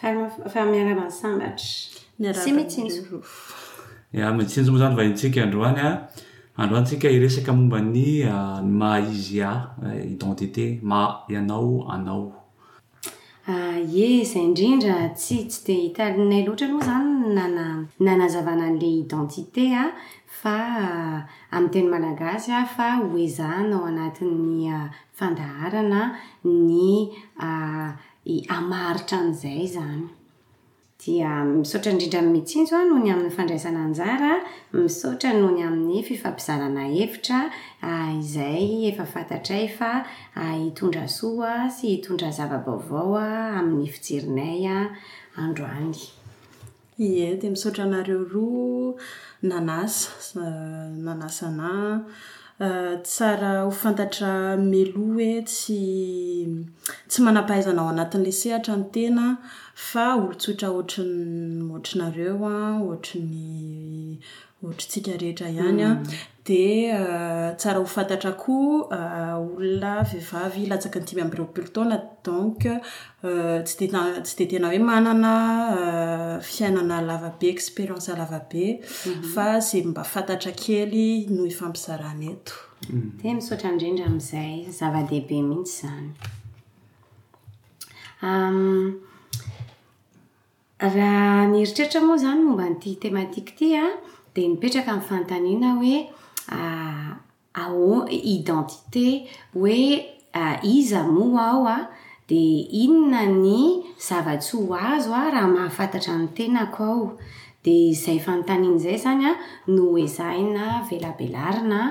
Fa miarahaba ny sambatra. Tsy mitsinjo. Ya, mitsinjo moa izany vahintsika androany an! Androany tsika hiresaka momba ny ny maha izy ahy, identité, maha ianao anao. Ah, ie, izay indrindra! Tsy tsy dia hitanay loatra aloha izany ny nana nanazavana an'ilay identité an! Fa amin'ny teny malagasy an, fa hoezahana ao anatin'ny fandaharana ny hamaritra an'izay izany. Dia misaotra indrindra amin'ny mitsinjo aho noho ny amin'ny fandraisana anjara, misaotra noho ny amin'ny fifampizarana hevitra izay efa fantatray fa hitondra soa sy hitondra zava-baovao amin'ny fijerinay androany. Ie dia misaotra anareo roa nanasa nanasa anahy. Tsara ho fantatra mialoha hoe tsy tsy manam-pahaizana ao anatin'ilay sehatra ny tena fa olon-tsotra ohatran'ny ohatranareo an, ohatran'ny ohatrintsika rehetra ihany an, dia tsara ho fantatra koa olona vehivavy latsaka ny dimy amby roapolo taona donc tsy dia tsy dia tena hoe manana fiainana lava be, expérience lava be fa izay mba fantatra kely no ifampizarana eto. Dia misaotra indrindra amin'izay, zava-dehibe mihitsy izany. Raha mieritreritra moa izany momba an'ity thématique ity an, dia mipetraka ny fanontaniana hoe ahoa- identité hoe iza moa aho an, dia inona ny zava-tsy ho azo an raha mahafantatra ny tenako aho. Dia izay fanontaniana izay izany an no ezahina velabelarina.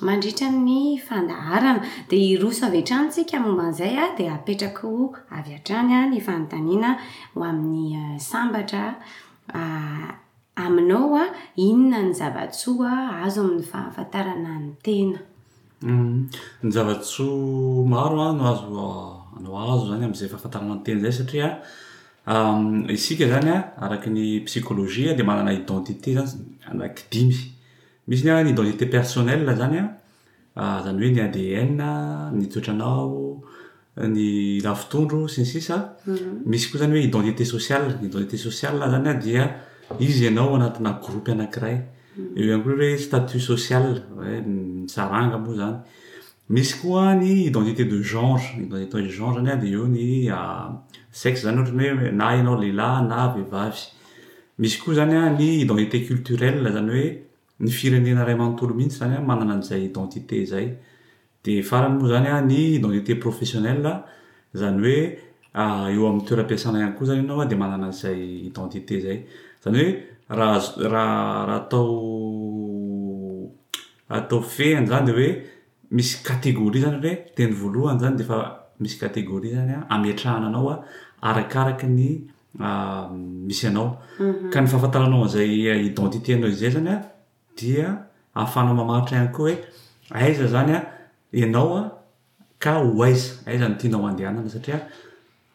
Mandritra ny fandaharana, dia hiroso avy hatrany isika momba an'izay ary dia hapetrako avy hatrany ny fanontaniana ho amin'ny sambatra aminao, inona ny zava-tsoa azo amin'ny fahafantarana ny tena? Ny zava-tsoa maro no azo no azo izany amin'izay fahafantarana ny tena izay satria isika izany an, araka ny psikology dia manana identité izany anaky dimy. Misy ny an'ny identité personnelle zany an, zany hoe ny ADN, ny toetranao, ny lavotondro sy ny sisa, misy koa zany hoe identité sociale, ny identité sociale zany an dia izy ianao anatina groupe anakiray, eo ihany koa ny hoe statut social, hoe ny saranga moa zany. Misy koa ny identité de genre, ny identité de genre zany dia eo ny sexe zany ohatra ny hoe na ianao lehilahy na vehivavy. Misy koa zany ny identité culturelle zany hoe ny firenena iray manontolo mihitsy zany an manana an'izay identité izay. Dia farany moa zany an ny identité professionnelle, zany hoe eo amin'ny toeram-piasana ihany koa zany ianao dia manana an'izay identité izay. Zany hoe raha az- raha raha atao Ataovy fe an'izany dia hoe misy catégorie izany hoe teny voalohany izany dia efa misy catégorie izany an, ametrahana anao an, arakaraky ny misy anao. Ka ny fahafantaranao an'izay identité anao izay izany an, dia ahafahanao mamaritra ihany koa hoe aiza izany an ianao an, ka ho aiza, aiza no tianao handehanana satria.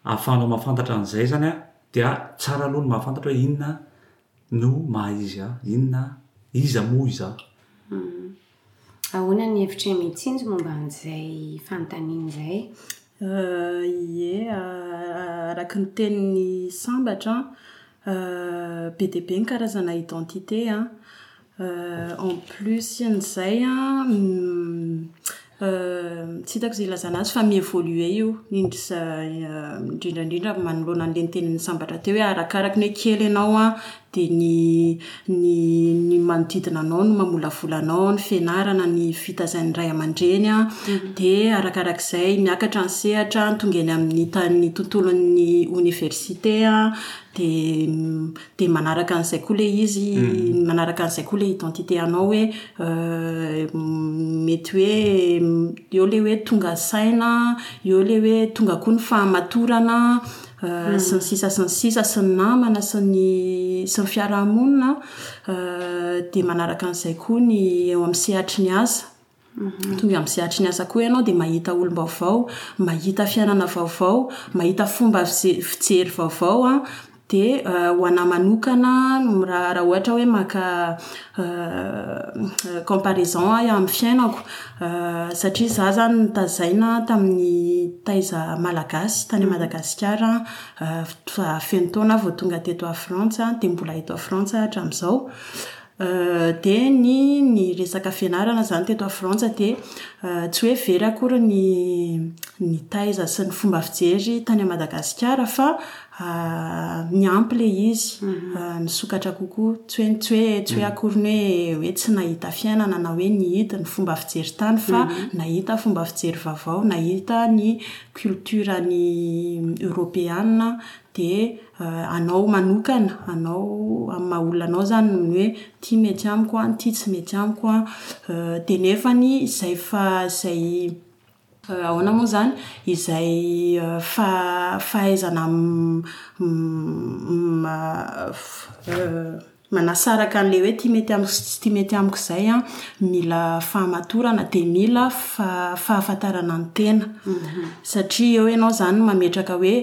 Ahafahanao mahafantatra an'izay izany aho dia tsara aloha ny mahafantatra hoe inona no maha izy ahy, inona, iza moa izaho. Ahoana ny hevitr'i Mitsinjo momba an'izay fanontaniana izay? Ie, araka ny tenin'i Sambatra, be dia be ny karazana identité. En plus n'izay an, tsy hitako izay ilazana azy fa mi-evoluer io indrindra indrindra manoloana an'ilay niteny ny sambatra teo hoe arakaraka ny hoe kely ianao an, dia ny ny ny manodidina anao no mamolavola anao, ny fianarana, ny fitazain'ny ray aman-dreny an, dia arakaraka izay miakatra ny sehatra, tonga eny amin'ny tanin'ny tontolon'ny oniversite an, dia dia manaraka an'izay koa ilay izy, manaraka an'izay koa ilay identité anao hoe mety hoe eo ilay hoe tonga saina, eo ilay hoe tonga koa ny fahamatorana, sy ny sisa sy ny sisa, sy ny namana, sy ny sy ny fiarahamonina an, dia manaraka an'izay koa ny eo amin'ny sehatry ny asa. Tonga amin'ny sehatry ny asa koa ianao dia mahita olom-baovao, mahita fiainana vaovao, mahita fomba fijery vaovao an, dia ho anà manokana raha raha ohatra hoe maka comparaison aho amin'ny fiainako satria izaho izany notazaina tamin'ny taiza malagasy tany Madagasikara aho, feno taona aho vao tonga teto à Frantsa dia mbola eto à Frantsa aho hatramin'izao. Dia ny ny resaka fianarana izany teto à Frantsa dia tsy hoe very akory ny nitaiza sy ny fomba fijery tany Madagasikara fa niampy ilay izy. Nisokatra kokoa. Tsy hoe tsy hoe tsy hoe akory ny hoe hoe tsy nahita fiainana na hoe nihidy ny fomba fijery tany fa nahita fomba fijery vaovao, nahita ny culture-n'ny Eoropeana dia anao manokana, anao amin'ny maha olona anao izany ny hoe ity mety amiko an, ity tsy mety amiko an, dia nefany izay fa izay ahoana moa izany, izay fa- fahaizana Manasaraka an'ilay hoe ity mety amiko sy tsy ity mety amiko izay an, mila fahamatorana dia mila fahafantarana ny tena. Satria eo ianao izany no mametraka hoe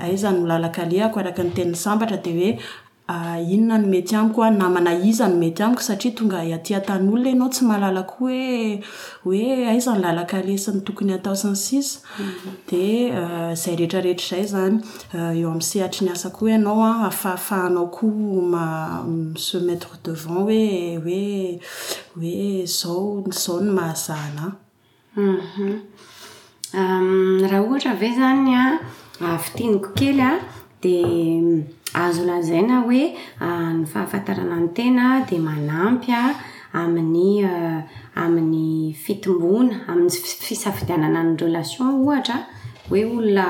aiza no lalan-kalehako araka ny tenin'ny sambatra dia hoe inona no mety amiko an, namana iza no mety amiko satria tonga aty an-tanin'olona ianao tsy mahalala koa hoe hoe aiza ny lalan-kaleha sy ny tokony hatao sy ny sisa. Dia izay rehetra rehetra izay izany. Eo amin'ny sehatry ny asa koa ianao an, afahafahanao koa mi se mettre devant hoe hoe hoe izao izao no mahazana an. Raha ohatra ve izany an, fintiniko kely an. Dia azo lazaina hoe ny fahafantarana ny tena dia manampy amin'ny amin'ny fitomboana, amin'ny fisafidianana ny relation ohatra, hoe olona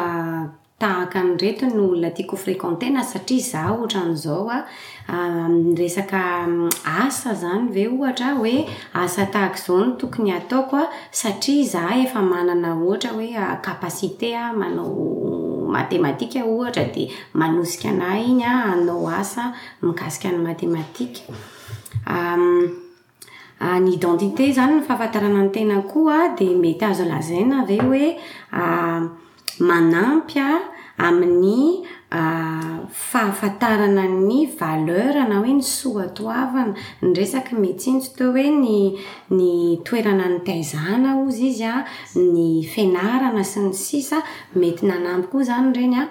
tahaka an'ireto no olona tiako ho fréquenter-na satria izaho ohatran'izao an, Amin'ny resaka asa izany ve ohatra hoe asa tahaka izao no tokony hataoko satria izaho efa manana ohatra hoe capacité manao matematika ohatra dia manosika anà iny hanao asa mikasika ny matematika. Ny identité izany, ny fahafantarana ny tena koa dia mety azo lazaina ve hoe manampy amin'ny fahafantarana ny valeur na hoe ny soatoavina. Ny resaky mitsinjo teo hoe ny ny toerana nitaizana hozy izy an, ny fianarana sy ny sisa. Mety nanampy koa izany ireny an.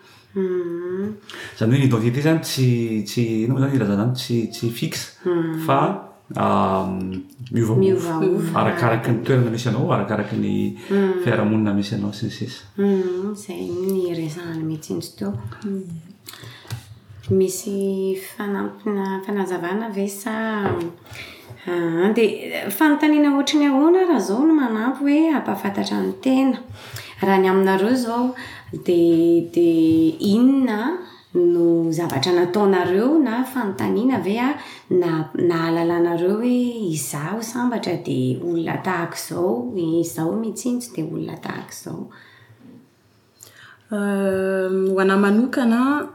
Izany hoe ny identité zany tsy tsy inona moa zany ilazana zany tsy tsy fixe fa miovaova arakaraky ny toerana misy anao, arakaraky ny fiarahamonina misy anao sy ny sisa. Izay ny resahana mihitsy teo. Misy fanampina fanazavana ve sa? Aa dia fanontaniana ohatry ny ahoana ary izao no manampy hoe hampahafantatra ny tena? Raha ny aminareo izao dia dia inona no zavatra nataonareo na fanontaniana ve ah na nahalalanareo hoe izaho sambatra dia olona tahaka izao, izaho mitsinjo dia olona tahaka izao. Ho an'ahy manokana,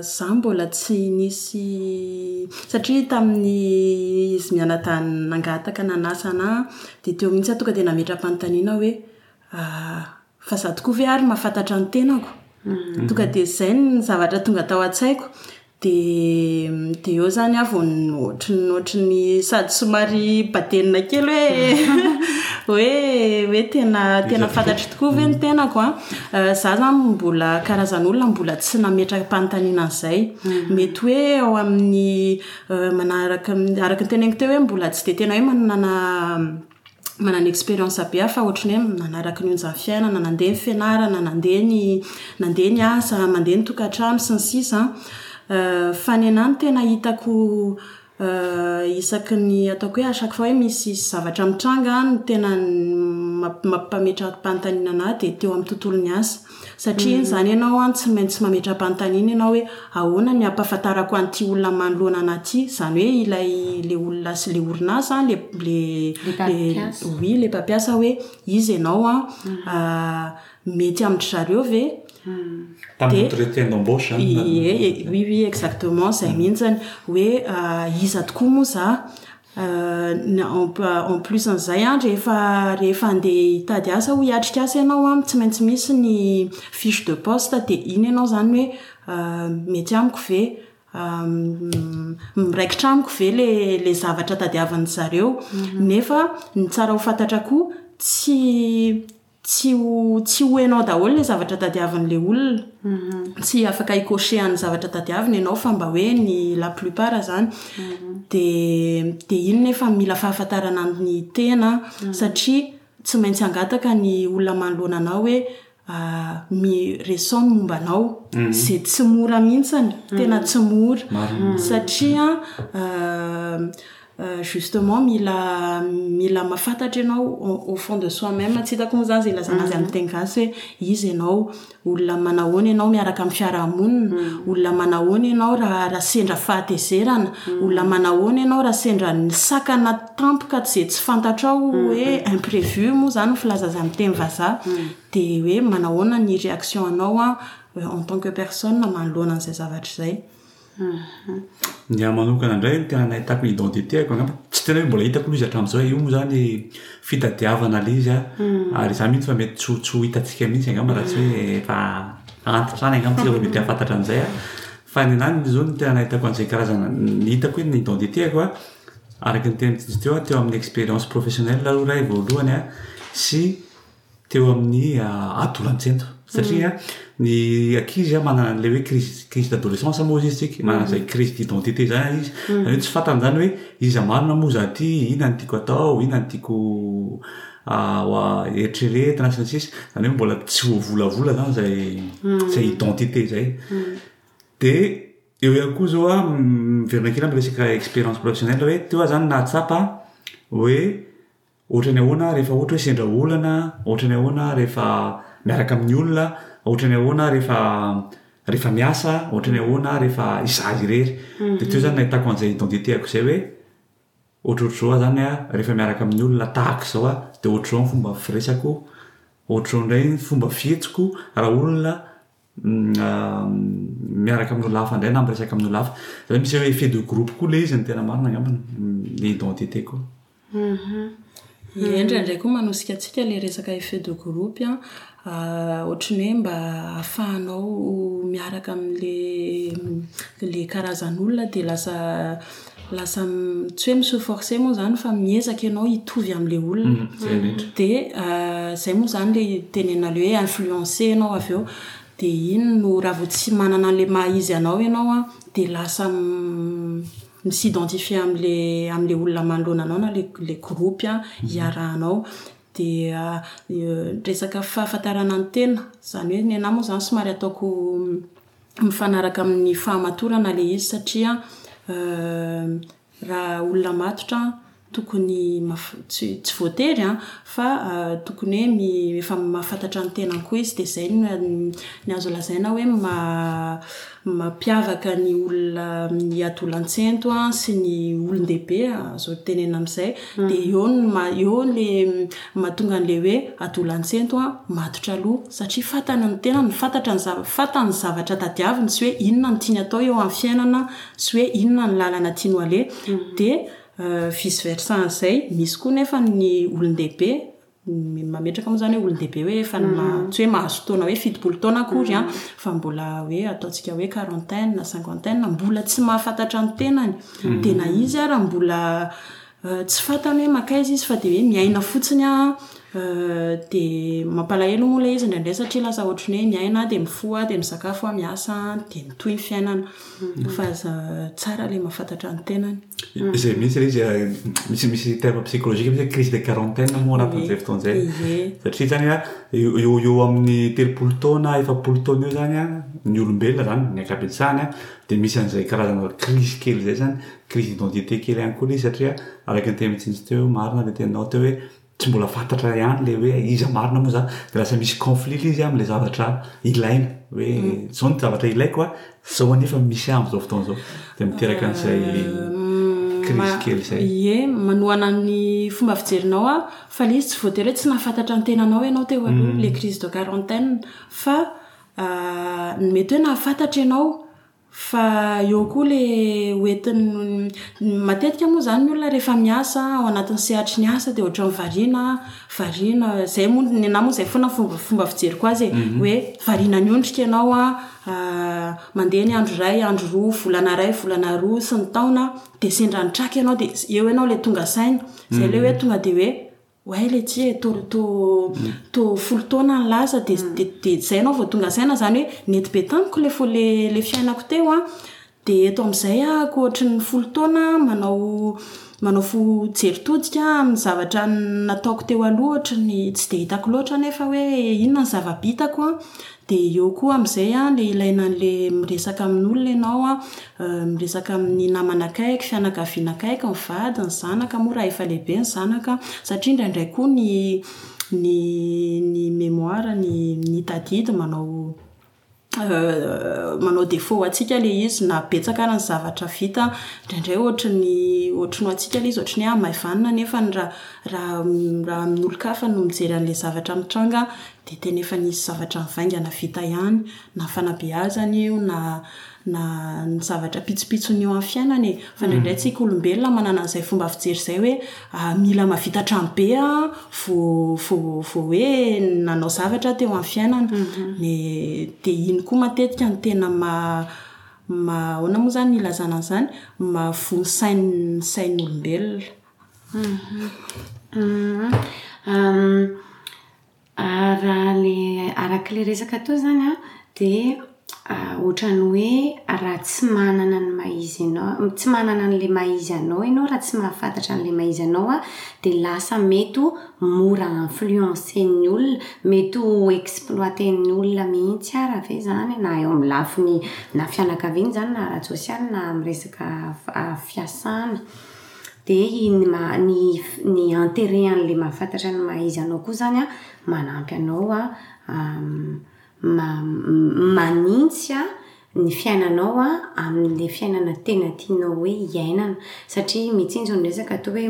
izaho mbola tsy nisy satria tamin'ny izy mianadahy nangataka nanasa an'ahy dia teo mihitsy aho tonga dia nametra-panontaniana hoe fa izaho tokoa ve ary mahafantatra ny tenako? Tonga dia izay no zavatra tonga tao an-tsaiko. Dia dia eo izany aho vao ohatry ny ohatry ny sady somary badenina kely hoe hoe hoe tena tena fantatro tokoa ve ny tenako an. Izaho izany mbola karazan'olona mbola tsy nametra-panontaniana an'izay. Mety hoe ao amin'ny manaraka araka ny teneniko teo hoe mbola tsy dia tena hoe manana manana experience be hafa ohatry ny hoe nanaraka ny onjan'ny fiainana, nandeha ny fianarana, nandeha ny nandeha ny asa, mandeha ny tokantrano sy ny sisa an. Fa ny anah ny tena hitako isaky ny ataoko hoe à chaque fois hoe misy zavatra mitranga an, ny tena mampametra-panontaniana anah dia teo amin'ny tontolon'ny asa. Satria iny izany ianao an, tsy maintsy mametra-panontaniana ianao hoe ahoana ny ampahafantarako an'ity olona manoloana anah ity? Izany hoe ilay ilay olona sy ilay orinasa an, ilay ilay oui ilay mpampiasa hoe iza ianao an, mety amin-dry zareo ve? Tamin'ny entretien d'embauche zany na? Ie oui oui exactement izay mihitsy hoe iza tokoa moa izaho? En plus an'izay an, rehefa rehefa handeha hitady asa hoe hiatrika asa ianao an, tsy maintsy misy ny fiche de poste dia iny ianao izany hoe mety amiko ve? miraikitra amiko ve ilay ilay zavatra tadiavin'izareo? Nefa ny tsara ho fantatra koa tsy Tsy ho, tsy ho enao daholo ilay zavatra tadiavin'ilay olona. Tsy afaka hi-cocher an'ny zavatra tadiaviny ianao fa mba hoe ny la plupart izany. Dia, dia iny nefa mila fahafantarana ny tena an, satria tsy maintsy hangataka ny olona manoloana anao hoe mi-ressent ny momba anao. Izay tsy mora mihitsy, tena tsy mora. Satria an, Justement mila mila mafantatra ianao au fond de soi même tsy hitako moa zany zay ilazana azy amin'ny teny gasy hoe iza ianao, olona manahoana ianao miaraka amin'ny fiarahamonina, olona manahoana ianao raha raha sendra fahatezerana, olona manahoana ianao raha sendra nisakana tampoka izay tsy fantatrao hoe imprevu moa zany ny filaza azy amin'ny teny vazaha, dia hoe manahoana ny réaction anao en tant que personne manoloana an'izay zavatra izay. Ny ahy manokana indray ny tena nahitako ny identité-ko angamba tsy tena hoe mbola hitako aloha izy hatramin'izao e, io moa izany fitadiavana ilay izy an, ary izaho mihitsy fa mety tsy ho tsy ho hitantsika mihitsy angamba raha tsy hoe efa antitra any angamba isika vao mety hahafantatra an'izay an, fa ny ahy izy zao ny tena nahitako an'izay karazana ny hitako hoe ny identité-ko an, araka ny tenin'i Didy teo an, teo amin'ny expérience professionnelle aloha iray voalohany an, sy teo amin'ny adolantsenty satria mm. ny akizy manana an'ilay hoe crise crise d'adolescence moa izy tsika mm. manana izay crise d'identité zany izy mm. zany hoe tsy fantany zany hoe iza marina moa za ty ina ny tiako atao ina ny tiako ah, eritreretina sy ny sisa zany hoe mbola tsy voavolavola zany zay zay identité zay de eo ihany koa zao a miverina kely am resaka expérience professionnelle hoe teo a zany nahatsapa hoe Ohatran'ny ahoana rehefa ohatra hoe sendra olana, ohatran'ny ahoana rehefa miaraka amin'ny olona, ohatran'ny ahoana rehefa rehefa miasa, ohatran'ny ahoana rehefa izaho irery. Dia teo izany nahitako an'izay identité-ko izay hoe ohatrohatr'izao aho izany rehefa miaraka amin'ny olona tahaka izao aho dia ohatr'izao ny fomba firesako, ohatr'izao indray ny fomba fihetsiko raha olona miaraka amin'ny olona hafa indray na miresaka amin'ny olona hafa. Izany hoe misy hoe effet de groupe koa ilay izy no tena marina angamba ny ny identité koa. Ie, indraindray koa manosika antsika ilay resaka effet de groupe an, ohatra ny hoe mba ahafahanao miaraka amin'ilay ilay karazan'olona dia lasa Lasa tsy hoe mi-se forcer moa izany fa miezaka ianao hitovy amin'ilay olona. Dia izay moa izany ilay tenenan'ilay hoe influencer ianao avy eo. Dia iny no raha vao tsy manana an'ilay maha izy anao ianao an, dia lasa mi-s'identifier amin'ilay amin'ilay olona manoloana anao na ilay groupe iarahanao. Dia resaka fahafantarana ny tena, izany hoe ny anà moa izany somary ataoko mifanaraka amin'ny fahamatorana ilay izy satria raha olona matotra tokony maf- tsy tsy voatery an, fa tokony hoe mi- efa mahafantatra ny tenany koa izy dia izay no ny azo lazaina hoe maha mampiavaka ny olona amin'ny adolantsento sy ny olon-dehibe, azo itenenana amin'izay. Dia eo no ma- eo le mahatonga an'ilay hoe adolantsento an, matotra aloha. Satria fantany ny tenany, fantatra ny zava- fantany ny zavatra tadiaviny sy hoe inona no tiany atao eo amin'ny fiainana sy hoe inona ny lalana tiany ho aleha. Dia vice versa an'izay, misy koa nefa ny olon-dehibe, mametraka moa izany hoe olon-dehibe hoe efa ny maha, tsy hoe mahazo taona hoe fitopolo taona akory an, fa mbola hoe ataontsika hoe quarantaine na cinquantaine, mbola tsy mahafantatra ny tenany. Dia na izy ara mbola tsy fantany hoe mankaiza izy fa dia hoe miaina fotsiny an, dia mampalahelo moa ilay izy indraindray satria lasa ohatry ny hoe miaina an, dia mifoha an, dia misakafo an, miasa an, dia mitohy ny fiainana. Fa aza, tsara ilay mahafantatra ny tenany. Izay mihitsy ilay izy eh, misy misy terme psychologique misy hoe crise de quarantaine moa anatin'izay fotoana izay. Ie. Satria izany an, eo eo eo amin'ny telopolo taona, efapolo taona eo izany an, ny olombelona izany, ny ankabetsahany an, dia misy an'izay karazana crise kely izay izany, crise d'identité kely ihany koa ilay izy satria araka ny tenin'i Tsitsy teo, marina ilay teninao teo hoe, Tsy mbola fantatra ihany le hoe iza marina moa zany, de lasa misy conflit le izy amle zavatra ilaina hoe zao ny zavatra ilaiko a, zao anefa misy ahy amzao fotoana zao, de miteraka anzay crise kely zay. Ie, manohana ny fomba fijerinao aho fa le izy tsy voatery hoe tsy nahafantatra ny tenanao ianao teo aloha, le crise de quarantaine, fa ny mety hoe nahafantatra ianao Fa eo koa le hoentin'ny, matetika moa zany ny olona rehefa miasa ao anatin'ny sehatry ny asa de ohatran'ny variana, variana zay moa, ny anahy moa zay foana ny fomba fomba fijeriko azy e, hoe variana miondrika ianao an, mandeha ny andro iray, andro roa, volana iray, volana roa sy ny taona de sendra ny traka ianao de eo ianao le tonga saina, zay le hoe tonga de hoe. Oay letchi e, to to to folo taona ny lasa de de zay anao vao tonga saina zany hoe nety be tamiko le fo le le fiainako teo an, de eto amzay ahako ohatry ny folo taona manao manao fo jery todika amin'ny zavatra nataoko teo aloha ohatry ny tsy de hitako loatra nefa hoe inona ny zava-bitako an, Dia eo koa amin'izay an, ilay ilaina an'ilay miresaka amin'olona ianao an, miresaka amin'ny namana akaiky, fianakaviana akaiky, ny vady, ny zanaka moa raha efa lehibe ny zanaka an, satria indraindray koa ny ny ny mémoire, ny ny tadidy manao manao défaut ho antsika ilay izy na betsaka ary ny zavatra vita an, indraindray ohatry ny ohatry ny ho antsika ilay izy ohatry ny hoe hamaivanina nefa raha raha amin'olon-kafa no mijery an'ilay zavatra mitranga dia tena efa nisy zavatra nivaingana vita ihany, na fanabeazana io na na ny zavatra pitsopitsony eo amin'ny fiainana e. Fa indraindray tsika olombelona manana an'izay fomba fijery izay hoe mila mahavita hatramibe aho vao vao hoe nanao zavatra aho teo amin'ny fiainana. Dia iny koa matetika no tena maha maha ahoana moa izany no ilazana an'izany? mahavoa ny sain'ny sain'ny olombelona. Raha le araka le resaka teo zany an, de ohatrany hoe raha tsy manana ny maha izy anao, tsy manana an'le maha izy anao ianao, raha tsy mahafantatra an'le maha izy anao an, de lasa mety ho mora influencer-n'ny olona, mety ho exploiter-n'ny olona mihitsy ary ve zany na eo amin'ny lafiny na fianakaviana zany na ara-tsosialy na amin'ny resaka fiasana. Dia iny maha ny ny intérêt an'ilay mahafantatra ny maha izy anao koa izany an, manampy anao am ma- manintsy an ny fiainanao an amin'ilay fiainana tena tianao hoe hiainana. Satria mitsinjo ny resaka atao hoe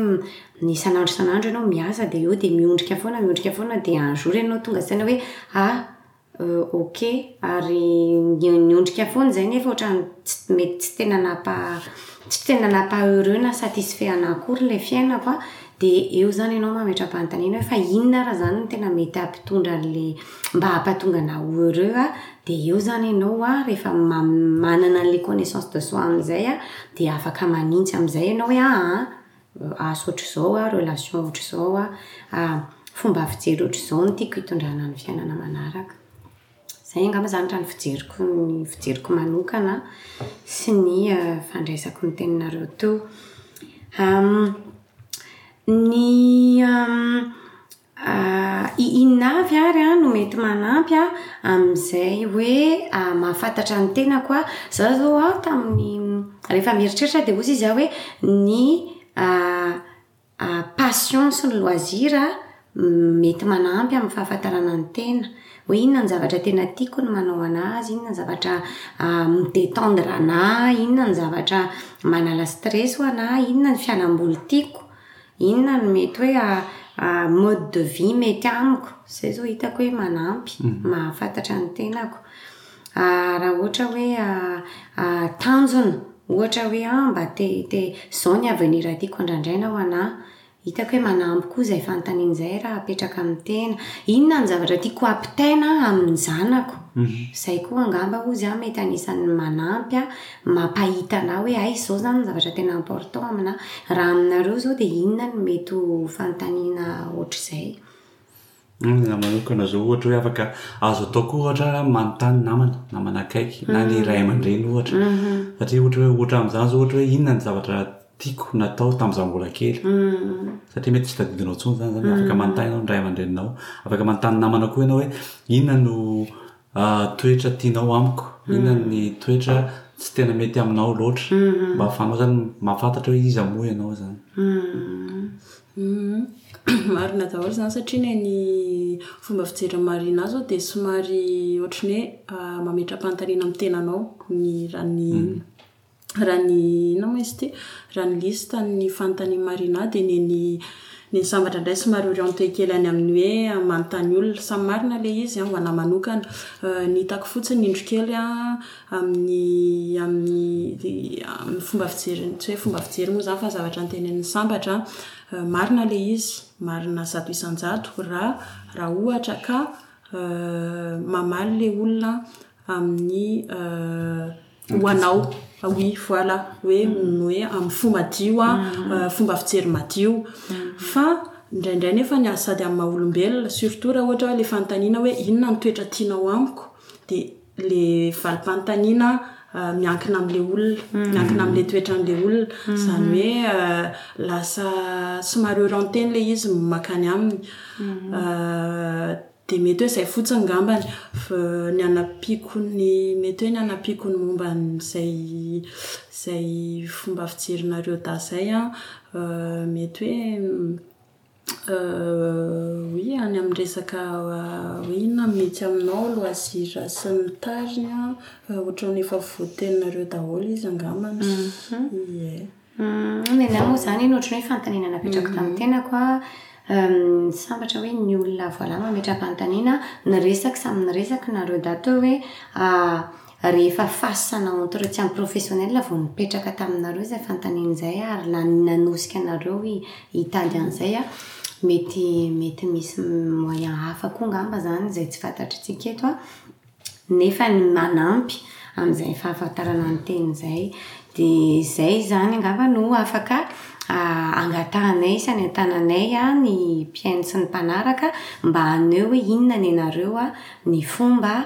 ny isan'andro isan'andro ianao miasa dia eo dia miondrika foana miondrika foana dia un jour ianao tonga saina hoe ah! Euh ok, ary niondrika foana izay nefa ohatran'ny tsy mety tsy tena nampa tsy tena nampa heureux na satisfait anah akory ilay fiainako an, dia eo izany ianao mametra-panontaniana hoe fa inona ary izany no tena mety hampitondra an'ilay mba hampatonga anah ho heureux an, dia eo izany ianao an rehefa manana an'ilay connaissance de soi amin'izay an dia afaka manintsy amin'izay ianao hoe aa. asa ohatr'izao aho, relation ohatr'izao aho, fomba fijery ohatr'izao no tiako hitondrana ny fiainana manaraka. Izay angamba izany raha ny fijeriko ny fijeriko manokana sy ny fandraisako ny teninareo teo. Ny Ary inona avy ary no mety manampy ahy amin'izay hoe mahafantatra ny tenako aho? Izaho izao an, tamin'ny rehefa mieritreritra dia hozy izy aho hoe ny passion sy ny loisir mety manampy amin'ny fahafantarana ny tena. Hoe inona ny zavatra tena tiako ny manao an'azy, inona ny zavatra mi-détendre anà, inona ny zavatra manala stress ho anà, inona ny fialam-boly tiako. Inona no mety hoe mode de vie mety amiko? Izay izao hitako hoe manampy mahafantatra ny tenako. Raha ohatra hoe tanjona, ohatra hoe mba te te izao ny avenir tiako handrandraina ho anah. Hitako hoe manampy koa izay fanontaniana izay raha apetraka amin'ny tena. Inona no zavatra tiako hampitaina amin'ny zanako? Izay koa angamba hozy mety anisan'ny manampy ahy. mampahita anah hoe hay izao izany no zavatra tena important aminah, raha aminareo izao dia inona no mety ho fanontaniana ohatr'izay? Aminah manokana izao ohatra hoe afaka azo atao koa ohatra manontany namana, namana akaiky na ny ray aman-dreny ohatra satria ohatra hoe ohatra amin'izany izao ohatra hoe inona no zavatra tiako natao tamin'izaho mbola kely satria mety tsy tadidinao intsony izany izany dia afaka manontany ianao ny ray aman-dreninao, afaka manontany namana koa ianao hoe inona no Toetra tianao amiko, inona ny toetra tsy tena mety aminao loatra, mba afahanao zany mahafantatra hoe iza moa ianao zany. Marina daholo zany satria ne ny fomba fijery an'i Marina zao dia somary ohatran'ny hoe mametra-panontaniana amin'ny tenanao ny raha ny. Raha ny inona moa izy ity? Raha ny liste ny fanontanian'i Marina dia ny an'ny ny an'ny sambatra indray somary orienté kely any amin'ny hoe manontany olona. Samy marina ilay izy an, ho anà manokana. Ny hitako fotsiny indro kely an, amin'ny amin'ny amin'ny fomba fijeriny, tsy hoe fomba fijery moa izany fa ny zavatra notenenin'ny sambatra an, marina ilay izy, marina zato isan-jato raha raha ohatra ka mamaly ilay olona amin'ny ho anao oui voilà hoe hoe amin'ny fo madio a mhm. fomba fijery madio fa indraindray nefa ny azy sady amin'ny maha-olombelona surtout raha ohatra hoe le fanontaniana hoe inona ny toetra tianao amiko dia le valim-panontaniana Euh, miankina amle olona mm. miankina amle toetra amle olona mm-hmm. zany hoe euh, lasa somary oranteny le izy makany aminy mm-hmm. euh, Dia mety hoe izay fotsiny ngambany ny hanampiako ny mety hoe ny hanampiako ny momba an'izay izay fomba fijerinareo dahy izay an, mety hoe oui any amin'ny resaka hoe inona no mety aminao, loisir sy ny tariny an, ohatran'ny efa voateninareo daholo izy angambany, ie. Humm ny anah moa zany anie ohatran'ny hoe fanontaniana napetrako tamin'ny tenako an, sambatra hoe ny olona voalahy mametra fanontaniana niresaka samy niresaka nareo dahy teo hoe rehefa fasana entretien professionnel vao nipetraka taminareo izay fanontaniana izay ary lany nanosika anareo hitady an'izay an, mety mety misy moyen hafa koa angamba izany izay tsy fantatritsika eto an, nefa ny manampy amin'izay fahafantarana ny teny izay dia izay izany angamba no afaka hangatahanay sy hanentananay ny mpihaino sy ny mpanaraka mba haneho hoe inona nenareo ny fomba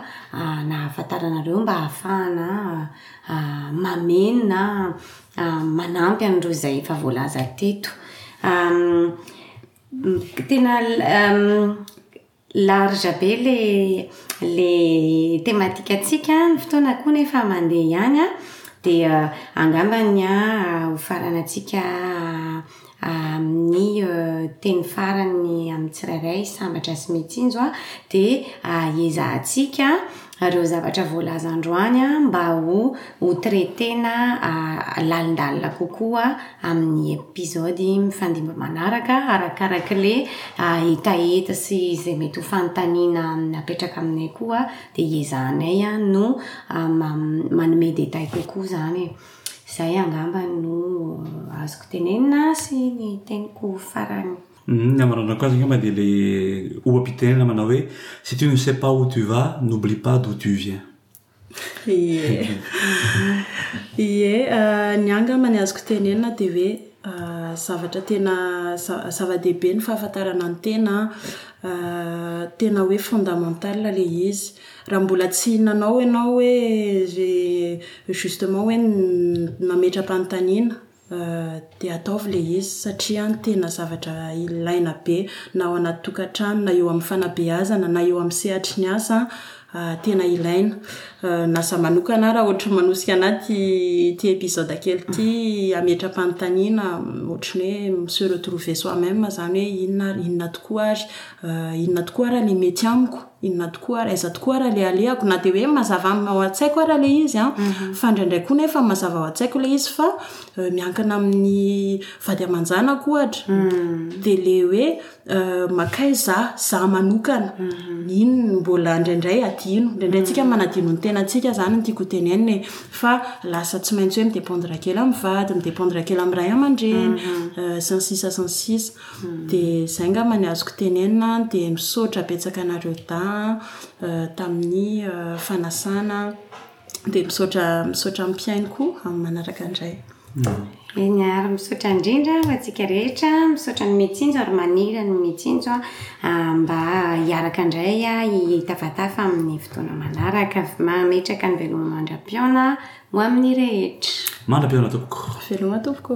nahafantaranareo mba hahafahana mameno na manampy an'ireo izay efa voalaza teto. Tena Large be ilay ilay thématique-ntsika, ny fotoana koa anefa mandeha ihany an, dia angambany an, hofaranantsika amin'ny teny farany amin'ny tsirairay, Sambatra sy Mitsinjo an, dia hiezahantsika Ireo zavatra voalaza androany mba ho ho traiter-na lalindalina kokoa amin'ny episode mifandimby manaraka arakarak'ilay hetaheta sy izay mety ho fanontaniana apetraka aminay koa dia hiezahanay no manome détails kokoa izany e. Izay angamba no azoko tenenina sy ny teniko farany. Humm ny hamaranako azy angamba dia ilay oham-pitenenana manao hoe si tu ne sais pas où tu vas, n'oublie pas d'où tu viens. Ie, ie, ny ahy angamba ny azoko tenenina dia hoe zavatra tena zava-dehibe ny fahafantarana ny tena an, tena hoe fondamental ilay izy. Raha mbola tsy nanao ianao hoe justement hoe nametra-panontaniana Dia ataovy ilay izy satria tena zavatra ilaina be na ao anaty tokantrano na eo amin'ny fanabeazana na eo amin'ny sehatry ny asa an, tena ilaina. Na za manokana ara ohatry ny manosika anah ity ity episode kely ity hametra-panontaniana ohatry ny hoe se retrouver soi-même izany hoe inona ary inona tokoa ary inona tokoa ary ilay mety amiko? Inona tokoa ary? Aiza tokoa ary ilay alehako? Na dia hoe mazava ao an-tsaiko ary ilay izy an, fa indraindray koa nefa mazava ao an-tsaiko ilay izy fa miankina amin'ny vady aman-janako ohatra, dia ilay hoe mankaiza aho, izaho manokana, iny mbola indraindray hadino, indraindray tsika manadino ny tenantsika, izany no tiako hotenenina e, fa lasa tsy maintsy hoe mi-dépendre kely amin'ny vady, mi-dépendre kely amin'ny ray aman-dreny, sy ny sisa sy ny sisa. Dia izay angamba ny azoko tenenina an, dia misaotra betsaka anareo dahy an, tamin'ny fanasana an, dia misaotra misaotra ny mpihaino koa amin'ny manaraka indray. Eny ary misaotra indrindra ho antsika rehetra, misaotra ny Mitsinjo ary maniry an'ny Mitsinjo mba hiaraka indray hitafatafa amin'ny fotoana manaraka. Mametraka ny veloma mandra-pihaona ho amin'ny rehetra. Mandra-pihaona tompoko. Veloma tompoko.